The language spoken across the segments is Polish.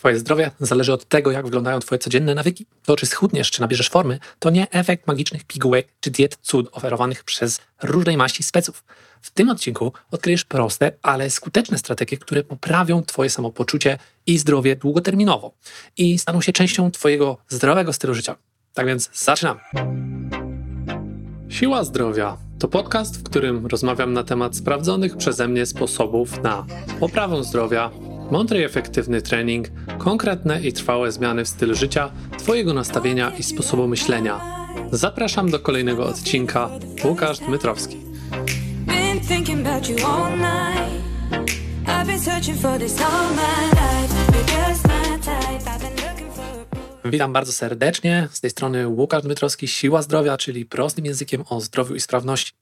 Twoje zdrowie zależy od tego, jak wyglądają Twoje codzienne nawyki. To, czy schudniesz, czy nabierzesz formy, to nie efekt magicznych pigułek czy diet cud oferowanych przez różnej maści speców. W tym odcinku odkryjesz proste, ale skuteczne strategie, które poprawią Twoje samopoczucie i zdrowie długoterminowo i staną się częścią Twojego zdrowego stylu życia. Tak więc zaczynamy. Siła Zdrowia to podcast, w którym rozmawiam na temat sprawdzonych przeze mnie sposobów na poprawę zdrowia mądry i efektywny trening, konkretne i trwałe zmiany w stylu życia, Twojego nastawienia i sposobu myślenia. Zapraszam do kolejnego odcinka. Łukasz Dmytrowski. Witam bardzo serdecznie. Z tej strony Łukasz Dmytrowski, Siła Zdrowia, czyli prostym językiem o zdrowiu i sprawności.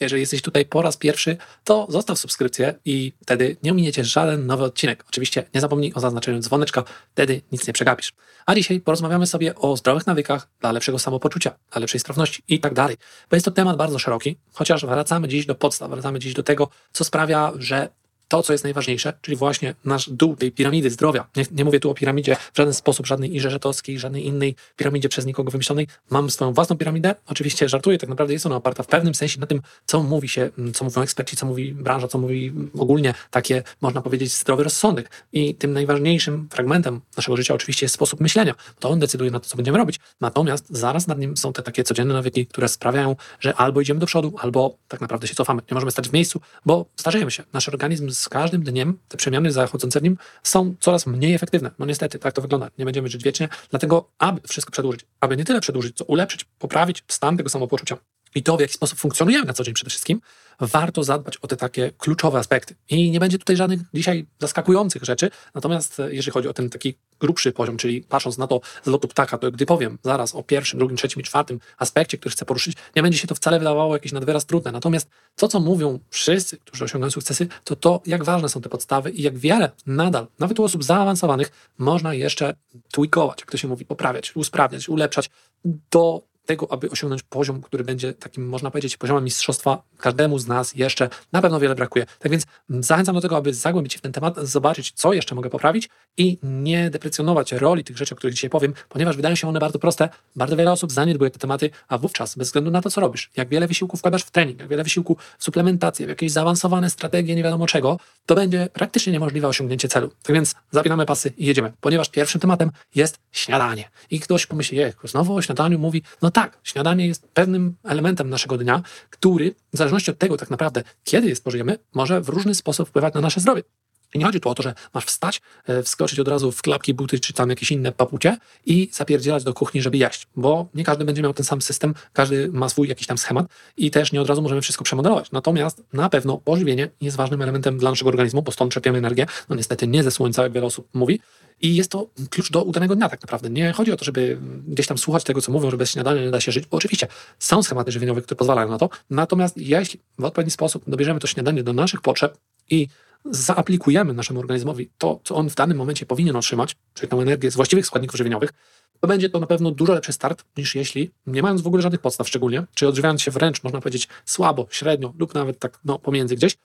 Jeżeli jesteś tutaj po raz pierwszy, to zostaw subskrypcję i wtedy nie ominiecie żaden nowy odcinek. Oczywiście nie zapomnij o zaznaczeniu dzwoneczka, wtedy nic nie przegapisz. A dzisiaj porozmawiamy sobie o zdrowych nawykach dla lepszego samopoczucia, dla lepszej sprawności i tak dalej. Bo jest to temat bardzo szeroki, chociaż wracamy dziś do podstaw, wracamy dziś do tego, co sprawia, że to, co jest najważniejsze, czyli właśnie nasz dół tej piramidy zdrowia. Nie, nie mówię tu o piramidzie w żaden sposób, żadnej Irze Rzetowskiej, żadnej innej piramidzie przez nikogo wymyślonej. Mam swoją własną piramidę. Oczywiście żartuję, tak naprawdę jest ona oparta w pewnym sensie na tym, co mówi się, co mówią eksperci, co mówi branża, co mówi ogólnie takie, można powiedzieć, zdrowy rozsądek. I tym najważniejszym fragmentem naszego życia oczywiście jest sposób myślenia. To on decyduje na to, co będziemy robić. Natomiast zaraz nad nim są te takie codzienne nawyki, które sprawiają, że albo idziemy do przodu, albo tak naprawdę się cofamy. Nie możemy stać w miejscu, bo starzejemy się. Nasz organizm z każdym dniem te przemiany zachodzące w nim są coraz mniej efektywne. No niestety, tak to wygląda. Nie będziemy żyć wiecznie. Dlatego, aby wszystko przedłużyć, aby nie tyle przedłużyć, co ulepszyć, poprawić stan tego samopoczucia i to, w jaki sposób funkcjonujemy na co dzień przede wszystkim, warto zadbać o te takie kluczowe aspekty. I nie będzie tutaj żadnych dzisiaj zaskakujących rzeczy, natomiast e, jeżeli chodzi o ten taki grubszy poziom, czyli patrząc na to z lotu ptaka, to gdy powiem zaraz o pierwszym, drugim, trzecim i czwartym aspekcie, który chcę poruszyć, nie będzie się to wcale wydawało jakieś nadwyraz trudne. Natomiast to, co mówią wszyscy, którzy osiągają sukcesy, to to, jak ważne są te podstawy i jak wiele nadal, nawet u osób zaawansowanych, można jeszcze tweakować, jak to się mówi, poprawiać, usprawniać, ulepszać do tego, aby osiągnąć poziom, który będzie takim, można powiedzieć, poziomem mistrzostwa, każdemu z nas jeszcze na pewno wiele brakuje. Tak więc zachęcam do tego, aby zagłębić się w ten temat, zobaczyć, co jeszcze mogę poprawić i nie deprecjonować roli tych rzeczy, o których dzisiaj powiem, ponieważ wydają się one bardzo proste. Bardzo wiele osób zaniedbuje te tematy, a wówczas, bez względu na to, co robisz, jak wiele wysiłku wkładasz w trening, jak wiele wysiłku w suplementację, w jakieś zaawansowane strategie, nie wiadomo czego, to będzie praktycznie niemożliwe osiągnięcie celu. Tak więc zapinamy pasy i jedziemy, ponieważ pierwszym tematem jest śniadanie. I ktoś pomyśli, je, znowu o śniadaniu mówi, no tak, śniadanie jest pewnym elementem naszego dnia, który w zależności od tego tak naprawdę, kiedy je spożyjemy, może w różny sposób wpływać na nasze zdrowie. I nie chodzi tu o to, że masz wstać, e, wskoczyć od razu w klapki, buty czy tam jakieś inne papucie i zapierdzielać do kuchni, żeby jeść, bo nie każdy będzie miał ten sam system, każdy ma swój jakiś tam schemat i też nie od razu możemy wszystko przemodelować. Natomiast na pewno pożywienie jest ważnym elementem dla naszego organizmu, bo stąd czerpiemy energię, no niestety nie ze słońca, jak wiele osób mówi, i jest to klucz do udanego dnia tak naprawdę. Nie chodzi o to, żeby gdzieś tam słuchać tego, co mówią, że bez śniadania nie da się żyć, bo oczywiście są schematy żywieniowe, które pozwalają na to, natomiast jeśli w odpowiedni sposób dobierzemy to śniadanie do naszych potrzeb i zaaplikujemy naszemu organizmowi to, co on w danym momencie powinien otrzymać, czyli tę energię z właściwych składników żywieniowych, to będzie to na pewno dużo lepszy start niż jeśli, nie mając w ogóle żadnych podstaw szczególnie, czy odżywiając się wręcz, można powiedzieć, słabo, średnio lub nawet tak no, pomiędzy gdzieś,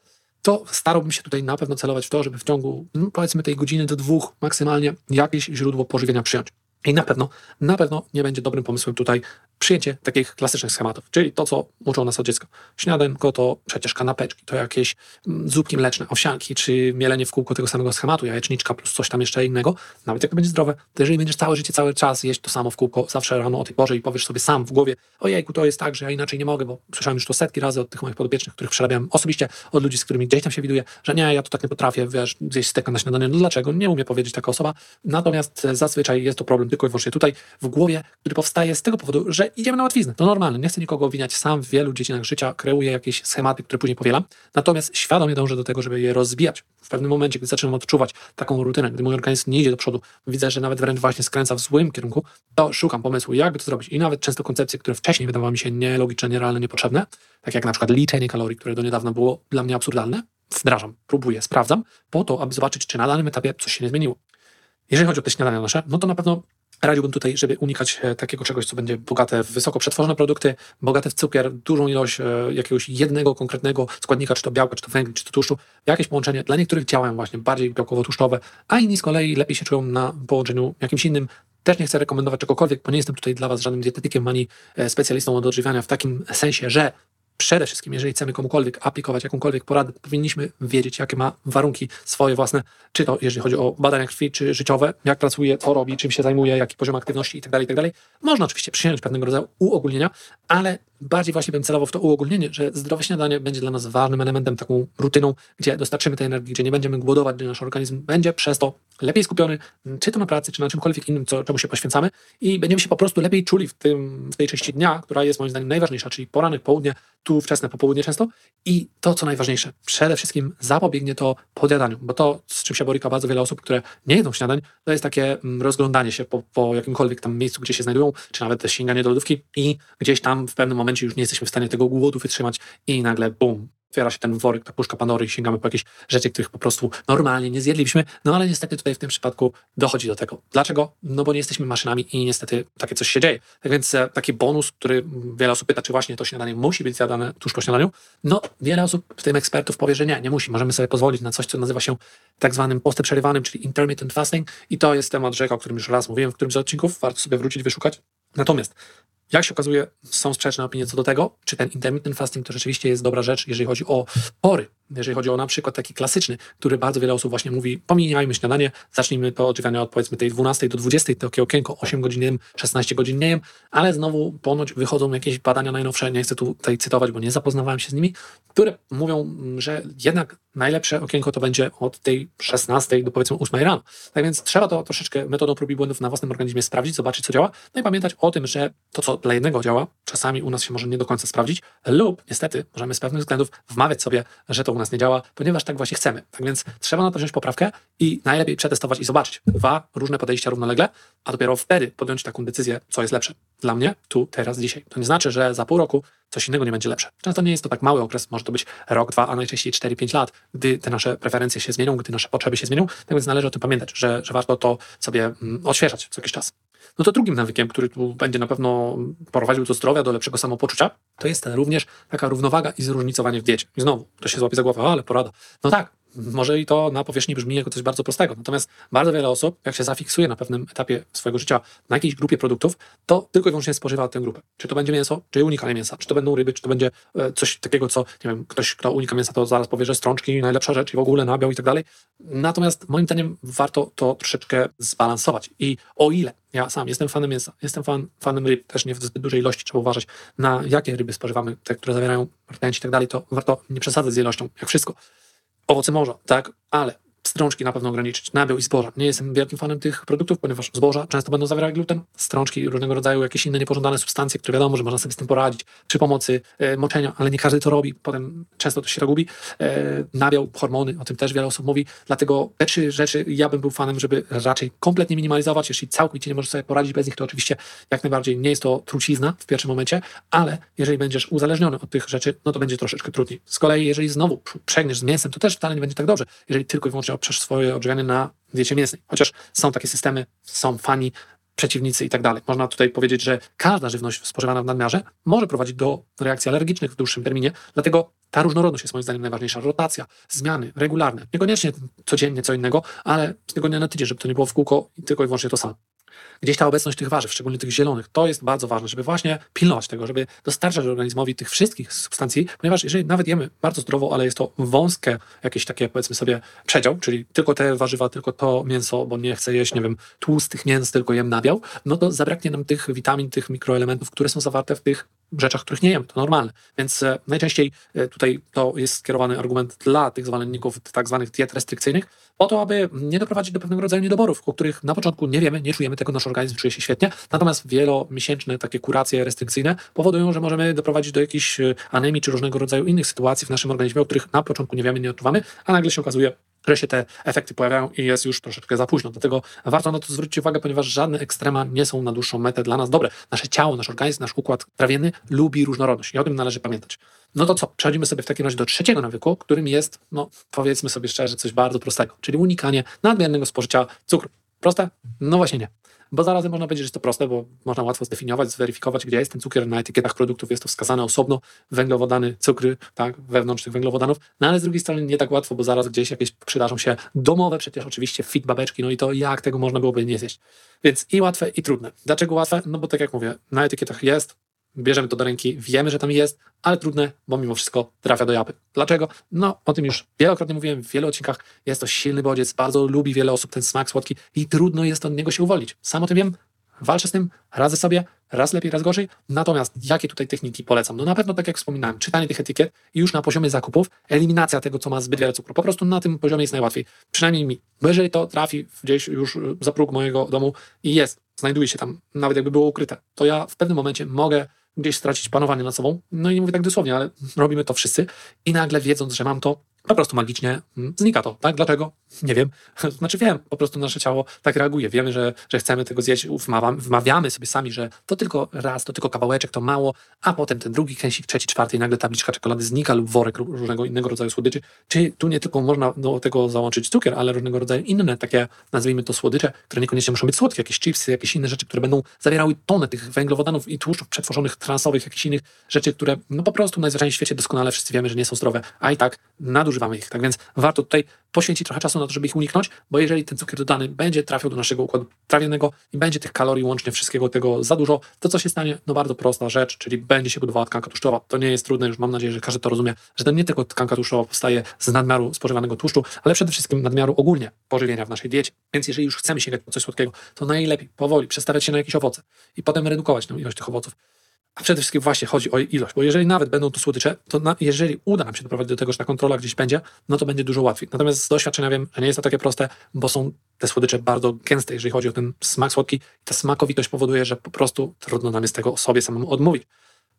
to starałbym się tutaj na pewno celować w to, żeby w ciągu no, powiedzmy tej godziny do dwóch maksymalnie jakieś źródło pożywienia przyjąć. I na pewno, na pewno nie będzie dobrym pomysłem tutaj przyjęcie takich klasycznych schematów, czyli to, co uczą nas od dziecka. Śniadanko to przecież kanapeczki, to jakieś mm, zupki mleczne, owsianki, czy mielenie w kółko tego samego schematu, jajeczniczka plus coś tam jeszcze innego, nawet jak to będzie zdrowe, to jeżeli będziesz całe życie, cały czas jeść to samo w kółko, zawsze rano o tej porze i powiesz sobie sam w głowie, ojejku, to jest tak, że ja inaczej nie mogę, bo słyszałem już to setki razy od tych moich podopiecznych, których przerabiam osobiście, od ludzi, z którymi gdzieś tam się widuję, że nie, ja to tak nie potrafię, wiesz, zjeść steka na śniadanie, no dlaczego? Nie umie powiedzieć taka osoba, natomiast zazwyczaj jest to problem tylko i wyłącznie tutaj w głowie, który powstaje z tego powodu, że idziemy na łatwiznę. To normalne. Nie chcę nikogo obwiniać. Sam w wielu dziedzinach życia kreuję jakieś schematy, które później powielam. Natomiast świadomie dążę do tego, żeby je rozbijać. W pewnym momencie, gdy zaczynam odczuwać taką rutynę, gdy mój organizm nie idzie do przodu, widzę, że nawet wręcz właśnie skręca w złym kierunku, to szukam pomysłu, jak to zrobić. I nawet często koncepcje, które wcześniej wydawały mi się nielogiczne, nierealne, niepotrzebne, tak jak na przykład liczenie kalorii, które do niedawna było dla mnie absurdalne, wdrażam, próbuję, sprawdzam, po to, aby zobaczyć, czy na danym etapie coś się nie zmieniło. Jeżeli chodzi o te śniadania nasze, no to na pewno Radziłbym tutaj, żeby unikać e, takiego czegoś, co będzie bogate w wysoko przetworzone produkty, bogate w cukier, dużą ilość e, jakiegoś jednego konkretnego składnika, czy to białka, czy to węgli, czy to tłuszczu. Jakieś połączenie dla niektórych działają właśnie bardziej białkowo-tłuszczowe, a inni z kolei lepiej się czują na połączeniu jakimś innym. Też nie chcę rekomendować czegokolwiek, bo nie jestem tutaj dla Was żadnym dietetykiem ani e, specjalistą od odżywiania w takim sensie, że przede wszystkim, jeżeli chcemy komukolwiek aplikować jakąkolwiek poradę, powinniśmy wiedzieć, jakie ma warunki swoje własne, czy to jeżeli chodzi o badania krwi, czy życiowe, jak pracuje, co robi, czym się zajmuje, jaki poziom aktywności itd., tak itd. Tak Można oczywiście przyjąć pewnego rodzaju uogólnienia, ale bardziej właśnie bym celował w to uogólnienie, że zdrowe śniadanie będzie dla nas ważnym elementem, taką rutyną, gdzie dostarczymy tej energii, gdzie nie będziemy głodować, gdzie nasz organizm będzie przez to lepiej skupiony, czy to na pracy, czy na czymkolwiek innym, co, czemu się poświęcamy i będziemy się po prostu lepiej czuli w, tym, w tej części dnia, która jest moim zdaniem najważniejsza, czyli poranek, południe, tu wczesne popołudnie często. I to, co najważniejsze, przede wszystkim zapobiegnie to podjadaniu, bo to, z czym się boryka bardzo wiele osób, które nie jedzą śniadań, to jest takie mm, rozglądanie się po, po jakimkolwiek tam miejscu, gdzie się znajdują, czy nawet sięganie do lodówki i gdzieś tam w pewnym momencie już nie jesteśmy w stanie tego głodu wytrzymać i nagle bum, otwiera się ten worek, ta puszka Pandory i sięgamy po jakieś rzeczy, których po prostu normalnie nie zjedliśmy. No ale niestety tutaj w tym przypadku dochodzi do tego. Dlaczego? No bo nie jesteśmy maszynami i niestety takie coś się dzieje. Tak więc e, taki bonus, który wiele osób pyta, czy właśnie to śniadanie musi być zjadane tuż po śniadaniu, no wiele osób, w tym ekspertów, powie, że nie, nie musi. Możemy sobie pozwolić na coś, co nazywa się tak zwanym postem przerywanym, czyli intermittent fasting i to jest temat rzeka, o którym już raz mówiłem w którymś z odcinków, warto sobie wrócić, wyszukać. Natomiast jak się okazuje, są sprzeczne opinie co do tego, czy ten intermittent fasting to rzeczywiście jest dobra rzecz, jeżeli chodzi o pory, jeżeli chodzi o na przykład taki klasyczny, który bardzo wiele osób właśnie mówi, pomijajmy śniadanie, zacznijmy to odżywianie od powiedzmy tej 12 do 20, to takie okienko 8 godzin nie jem, 16 godzin nie jem, ale znowu ponoć wychodzą jakieś badania najnowsze, nie chcę tutaj cytować, bo nie zapoznawałem się z nimi, które mówią, że jednak najlepsze okienko to będzie od tej 16 do powiedzmy 8 rano. Tak więc trzeba to troszeczkę metodą prób i błędów na własnym organizmie sprawdzić, zobaczyć co działa, no i pamiętać o tym, że to co dla jednego działa, czasami u nas się może nie do końca sprawdzić, lub niestety możemy z pewnych względów wmawiać sobie, że to u nas nie działa, ponieważ tak właśnie chcemy. Tak więc trzeba na to wziąć poprawkę i najlepiej przetestować i zobaczyć dwa różne podejścia równolegle, a dopiero wtedy podjąć taką decyzję, co jest lepsze. Dla mnie, tu, teraz, dzisiaj. To nie znaczy, że za pół roku coś innego nie będzie lepsze. Często nie jest to tak mały okres, może to być rok, dwa, a najczęściej 4-5 lat, gdy te nasze preferencje się zmienią, gdy nasze potrzeby się zmienią. Tak więc należy o tym pamiętać, że, że warto to sobie mm, odświeżać co jakiś czas. No to drugim nawykiem, który tu będzie na pewno prowadził do zdrowia, do lepszego samopoczucia, to jest również taka równowaga i zróżnicowanie w diecie. I znowu, to się złapie za głowę, ale porada. No tak, może i to na powierzchni brzmi jako coś bardzo prostego. Natomiast bardzo wiele osób, jak się zafiksuje na pewnym etapie swojego życia na jakiejś grupie produktów, to tylko i wyłącznie spożywa tę grupę. Czy to będzie mięso, czy unikanie mięsa, czy to będą ryby, czy to będzie e, coś takiego, co, nie wiem, ktoś, kto unika mięsa, to zaraz powie, że strączki, najlepsza rzecz i w ogóle nabiał i tak dalej. Natomiast moim zdaniem warto to troszeczkę zbalansować. I o ile ja sam jestem fanem mięsa, jestem fan, fanem ryb, też nie w zbyt dużej ilości, trzeba uważać na jakie ryby spożywamy, te, które zawierają rtęć i tak dalej, to warto nie przesadzać z ilością, jak wszystko owoce morza, tak, ale strączki na pewno ograniczyć, nabiał i zboża. Nie jestem wielkim fanem tych produktów, ponieważ zboża często będą zawierać gluten, strączki, różnego rodzaju jakieś inne niepożądane substancje, które wiadomo, że można sobie z tym poradzić przy pomocy e, moczenia, ale nie każdy to robi, potem często to się to gubi. E, nabiał, hormony, o tym też wiele osób mówi, dlatego te trzy rzeczy ja bym był fanem, żeby raczej kompletnie minimalizować, jeśli całkowicie nie możesz sobie poradzić bez nich, to oczywiście jak najbardziej nie jest to trucizna w pierwszym momencie, ale jeżeli będziesz uzależniony od tych rzeczy, no to będzie troszeczkę trudniej. Z kolei, jeżeli znowu przegniesz z mięsem, to też wcale nie będzie tak dobrze, jeżeli tylko i wyłącznie oprzesz swoje odżywianie na diecie mięsnej. Chociaż są takie systemy, są fani, przeciwnicy i tak dalej. Można tutaj powiedzieć, że każda żywność spożywana w nadmiarze może prowadzić do reakcji alergicznych w dłuższym terminie, dlatego ta różnorodność jest moim zdaniem najważniejsza. Rotacja, zmiany regularne, niekoniecznie codziennie co innego, ale z tygodnia na tydzień, żeby to nie było w kółko i tylko i wyłącznie to samo gdzieś ta obecność tych warzyw, szczególnie tych zielonych, to jest bardzo ważne, żeby właśnie pilnować tego, żeby dostarczać organizmowi tych wszystkich substancji, ponieważ jeżeli nawet jemy bardzo zdrowo, ale jest to wąskie jakieś takie, powiedzmy sobie, przedział, czyli tylko te warzywa, tylko to mięso, bo nie chcę jeść, nie wiem, tłustych mięs, tylko jem nabiał, no to zabraknie nam tych witamin, tych mikroelementów, które są zawarte w tych rzeczach, których nie jemy, to normalne. Więc e, najczęściej e, tutaj to jest skierowany argument dla tych zwolenników tak zwanych diet restrykcyjnych, po to, aby nie doprowadzić do pewnego rodzaju niedoborów, o których na początku nie wiemy, nie czujemy tego, nasz organizm czuje się świetnie, natomiast wielomiesięczne takie kuracje restrykcyjne powodują, że możemy doprowadzić do jakichś e, anemii czy różnego rodzaju innych sytuacji w naszym organizmie, o których na początku nie wiemy, nie odczuwamy, a nagle się okazuje, że się te efekty pojawiają i jest już troszeczkę za późno. Dlatego warto na to zwrócić uwagę, ponieważ żadne ekstrema nie są na dłuższą metę dla nas dobre. Nasze ciało, nasz organizm, nasz układ trawienny lubi różnorodność i o tym należy pamiętać. No to co? Przechodzimy sobie w takim razie do trzeciego nawyku, którym jest, no powiedzmy sobie szczerze, coś bardzo prostego, czyli unikanie nadmiernego spożycia cukru. Proste? No właśnie nie. Bo zarazem można powiedzieć, że jest to proste, bo można łatwo zdefiniować, zweryfikować, gdzie jest ten cukier na etykietach produktów, jest to wskazane osobno, węglowodany, cukry, tak, wewnątrz tych węglowodanów, no ale z drugiej strony nie tak łatwo, bo zaraz gdzieś jakieś przydarzą się domowe, przecież oczywiście fit babeczki, no i to jak tego można byłoby nie zjeść. Więc i łatwe, i trudne. Dlaczego łatwe? No bo tak jak mówię, na etykietach jest, bierzemy to do ręki, wiemy, że tam jest, ale trudne, bo mimo wszystko trafia do japy. Dlaczego? No, o tym już wielokrotnie mówiłem w wielu odcinkach. Jest to silny bodziec, bardzo lubi wiele osób ten smak słodki i trudno jest od niego się uwolnić. Sam o tym wiem, walczę z tym, radzę sobie, raz lepiej, raz gorzej. Natomiast jakie tutaj techniki polecam? No na pewno, tak jak wspominałem, czytanie tych etykiet i już na poziomie zakupów, eliminacja tego, co ma zbyt wiele cukru. Po prostu na tym poziomie jest najłatwiej. Przynajmniej mi. Bo jeżeli to trafi gdzieś już za próg mojego domu i jest, znajduje się tam, nawet jakby było ukryte, to ja w pewnym momencie mogę gdzieś stracić panowanie nad sobą. No i nie mówię tak dosłownie, ale robimy to wszyscy. I nagle wiedząc, że mam to, po prostu magicznie mm, znika to. Tak? Dlaczego? Nie wiem. Znaczy wiem, po prostu nasze ciało tak reaguje. Wiemy, że, że chcemy tego zjeść, wmawiamy sobie sami, że to tylko raz, to tylko kawałeczek, to mało, a potem ten drugi kęsik, trzeci, czwarty i nagle tabliczka czekolady znika lub worek różnego innego rodzaju słodyczy. Czy tu nie tylko można do tego załączyć cukier, ale różnego rodzaju inne takie, nazwijmy to słodycze, które niekoniecznie muszą być słodkie, jakieś chipsy, jakieś inne rzeczy, które będą zawierały tonę tych węglowodanów i tłuszczów przetworzonych, transowych, jakichś innych rzeczy, które no po prostu najzwyczajniej w świecie doskonale wszyscy wiemy, że nie są zdrowe, a i tak nadużywamy ich. Tak więc warto tutaj poświęcić trochę czasu na to, żeby ich uniknąć, bo jeżeli ten cukier dodany będzie trafiał do naszego układu trawiennego i będzie tych kalorii łącznie wszystkiego tego za dużo, to co się stanie? No bardzo prosta rzecz, czyli będzie się budowała tkanka tłuszczowa. To nie jest trudne, już mam nadzieję, że każdy to rozumie, że to nie tylko tkanka tłuszczowa powstaje z nadmiaru spożywanego tłuszczu, ale przede wszystkim nadmiaru ogólnie pożywienia w naszej diecie. Więc jeżeli już chcemy sięgać po coś słodkiego, to najlepiej powoli przestawiać się na jakieś owoce i potem redukować tę ilość tych owoców. A przede wszystkim właśnie chodzi o ilość, bo jeżeli nawet będą to słodycze, to na, jeżeli uda nam się doprowadzić do tego, że ta kontrola gdzieś będzie, no to będzie dużo łatwiej. Natomiast z doświadczenia wiem, że nie jest to takie proste, bo są te słodycze bardzo gęste, jeżeli chodzi o ten smak słodki. Ta smakowitość powoduje, że po prostu trudno nam jest tego sobie samemu odmówić.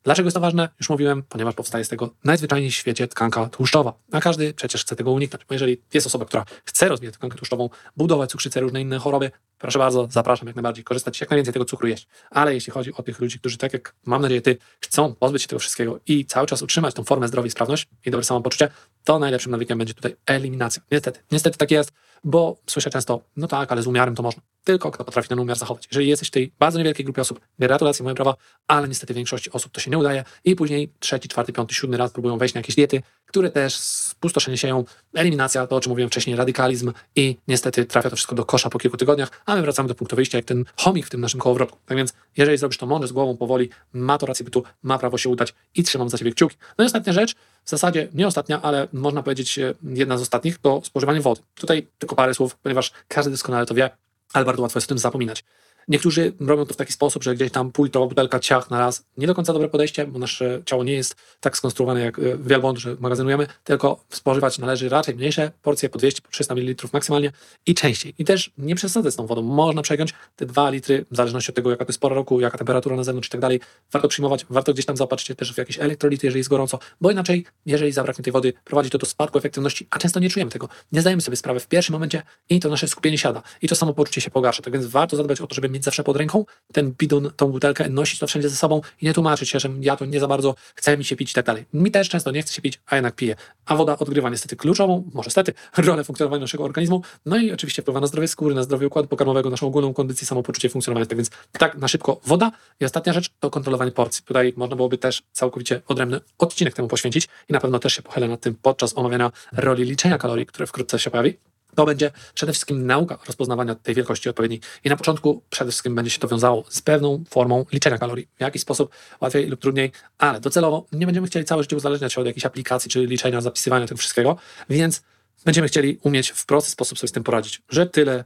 Dlaczego jest to ważne? Już mówiłem, ponieważ powstaje z tego najzwyczajniej w świecie tkanka tłuszczowa. A każdy przecież chce tego uniknąć. Bo jeżeli jest osoba, która chce rozwijać tkankę tłuszczową, budować cukrzycę, różne inne choroby, proszę bardzo, zapraszam jak najbardziej, korzystać jak najwięcej tego cukru jeść. Ale jeśli chodzi o tych ludzi, którzy tak jak mam nadzieję ty, chcą pozbyć się tego wszystkiego i cały czas utrzymać tą formę zdrowia i sprawność i dobre samopoczucie, to najlepszym nawykiem będzie tutaj eliminacja. Niestety, niestety tak jest, bo słyszę często, no tak, ale z umiarem to można. Tylko kto potrafi ten umiar zachować. Jeżeli jesteś w tej bardzo niewielkiej grupie osób, gratulacje, moje prawa, ale niestety większości osób to się nie udaje i później trzeci, czwarty, piąty, siódmy raz próbują wejść na jakieś diety, które też spustoszenie sieją, eliminacja, to o czym mówiłem wcześniej, radykalizm i niestety trafia to wszystko do kosza po kilku tygodniach, a my wracamy do punktu wyjścia, jak ten chomik w tym naszym kołowrotku. Tak więc, jeżeli zrobisz to mądrze, z głową, powoli, ma to rację bytu, ma prawo się udać i trzymam za ciebie kciuki. No i ostatnia rzecz, w zasadzie nie ostatnia, ale można powiedzieć e, jedna z ostatnich, to spożywanie wody. Tutaj tylko parę słów, ponieważ każdy doskonale to wie, ale bardzo łatwo jest o tym zapominać. Niektórzy robią to w taki sposób, że gdzieś tam półlitrowa butelka ciach na raz. Nie do końca dobre podejście, bo nasze ciało nie jest tak skonstruowane jak e, wielbłąd, że magazynujemy, tylko spożywać należy raczej mniejsze porcje, po 200, po 300 ml maksymalnie i częściej. I też nie przesadzać z tą wodą. Można przegiąć te 2 litry, w zależności od tego, jaka to jest pora roku, jaka temperatura na zewnątrz i tak dalej. Warto przyjmować, warto gdzieś tam zaopatrzyć też w jakieś elektrolity, jeżeli jest gorąco, bo inaczej, jeżeli zabraknie tej wody, prowadzi to do spadku efektywności, a często nie czujemy tego. Nie zdajemy sobie sprawy w pierwszym momencie i to nasze skupienie siada. I to samo poczucie się pogarsza. Tak więc warto zadbać o to, żeby mieć zawsze pod ręką ten bidon, tą butelkę, nosić to wszędzie ze sobą i nie tłumaczyć się, że ja to nie za bardzo chcę mi się pić i tak dalej. Mi też często nie chce się pić, a jednak piję. A woda odgrywa niestety kluczową, może stety, rolę funkcjonowania naszego organizmu, no i oczywiście wpływa na zdrowie skóry, na zdrowie układu pokarmowego, naszą ogólną kondycję, samopoczucie, funkcjonowania. Tak więc tak na szybko woda. I ostatnia rzecz to kontrolowanie porcji. Tutaj można byłoby też całkowicie odrębny odcinek temu poświęcić i na pewno też się pochylę nad tym podczas omawiania roli liczenia kalorii, które wkrótce się pojawi to będzie przede wszystkim nauka rozpoznawania tej wielkości odpowiedniej. I na początku przede wszystkim będzie się to wiązało z pewną formą liczenia kalorii. W jakiś sposób łatwiej lub trudniej, ale docelowo nie będziemy chcieli całe życie uzależniać się od jakiejś aplikacji, czy liczenia, zapisywania tego wszystkiego, więc będziemy chcieli umieć w prosty sposób sobie z tym poradzić, że tyle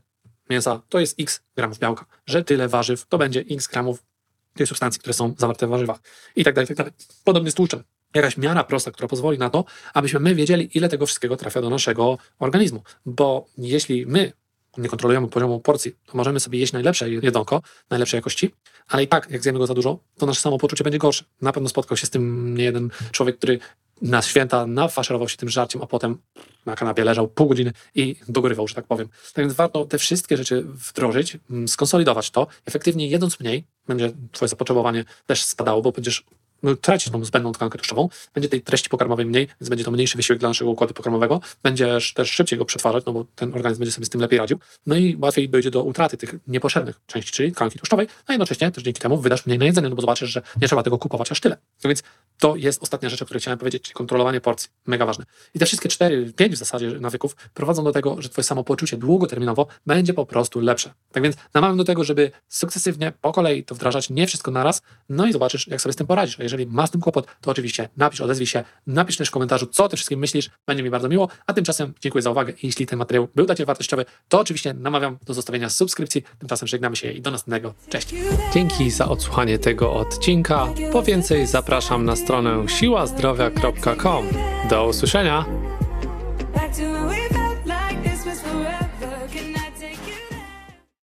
mięsa to jest x gramów białka, że tyle warzyw to będzie x gramów tej substancji, które są zawarte w warzywach i tak dalej, i tak dalej. Podobnie z tłuszczem jakaś miara prosta, która pozwoli na to, abyśmy my wiedzieli, ile tego wszystkiego trafia do naszego organizmu. Bo jeśli my nie kontrolujemy poziomu porcji, to możemy sobie jeść najlepsze jedzonko, najlepszej jakości, ale i tak, jak zjemy go za dużo, to nasze samopoczucie będzie gorsze. Na pewno spotkał się z tym nie jeden człowiek, który na święta nafaszerował się tym żarciem, a potem na kanapie leżał pół godziny i dogorywał, że tak powiem. Tak więc warto te wszystkie rzeczy wdrożyć, mm, skonsolidować to. Efektywnie jedząc mniej, będzie twoje zapotrzebowanie też spadało, bo będziesz tracisz tą zbędną tkankę tłuszczową, będzie tej treści pokarmowej mniej, więc będzie to mniejszy wysiłek dla naszego układu pokarmowego, będziesz też szybciej go przetwarzać, no bo ten organizm będzie sobie z tym lepiej radził, no i łatwiej dojdzie do utraty tych niepotrzebnych części, czyli tkanki tłuszczowej, a jednocześnie też dzięki temu wydasz mniej na jedzenie, no bo zobaczysz, że nie trzeba tego kupować aż tyle. No więc to jest ostatnia rzecz, o której chciałem powiedzieć, kontrolowanie porcji. Mega ważne. I te wszystkie cztery, pięć w zasadzie nawyków prowadzą do tego, że twoje samopoczucie długoterminowo będzie po prostu lepsze. Tak więc namawiam do tego, żeby sukcesywnie, po kolei to wdrażać, nie wszystko naraz, no i zobaczysz, jak sobie z tym poradzisz. Jeżeli masz z tym kłopot, to oczywiście napisz, odezwij się, napisz też w komentarzu, co o tym wszystkim myślisz, będzie mi bardzo miło, a tymczasem dziękuję za uwagę jeśli ten materiał był dla Ciebie wartościowy, to oczywiście namawiam do zostawienia subskrypcji, tymczasem żegnamy się i do następnego. Cześć! Dzięki za odsłuchanie tego odcinka. Po więcej zapraszam na stronę siłazdrowia.com. Do usłyszenia!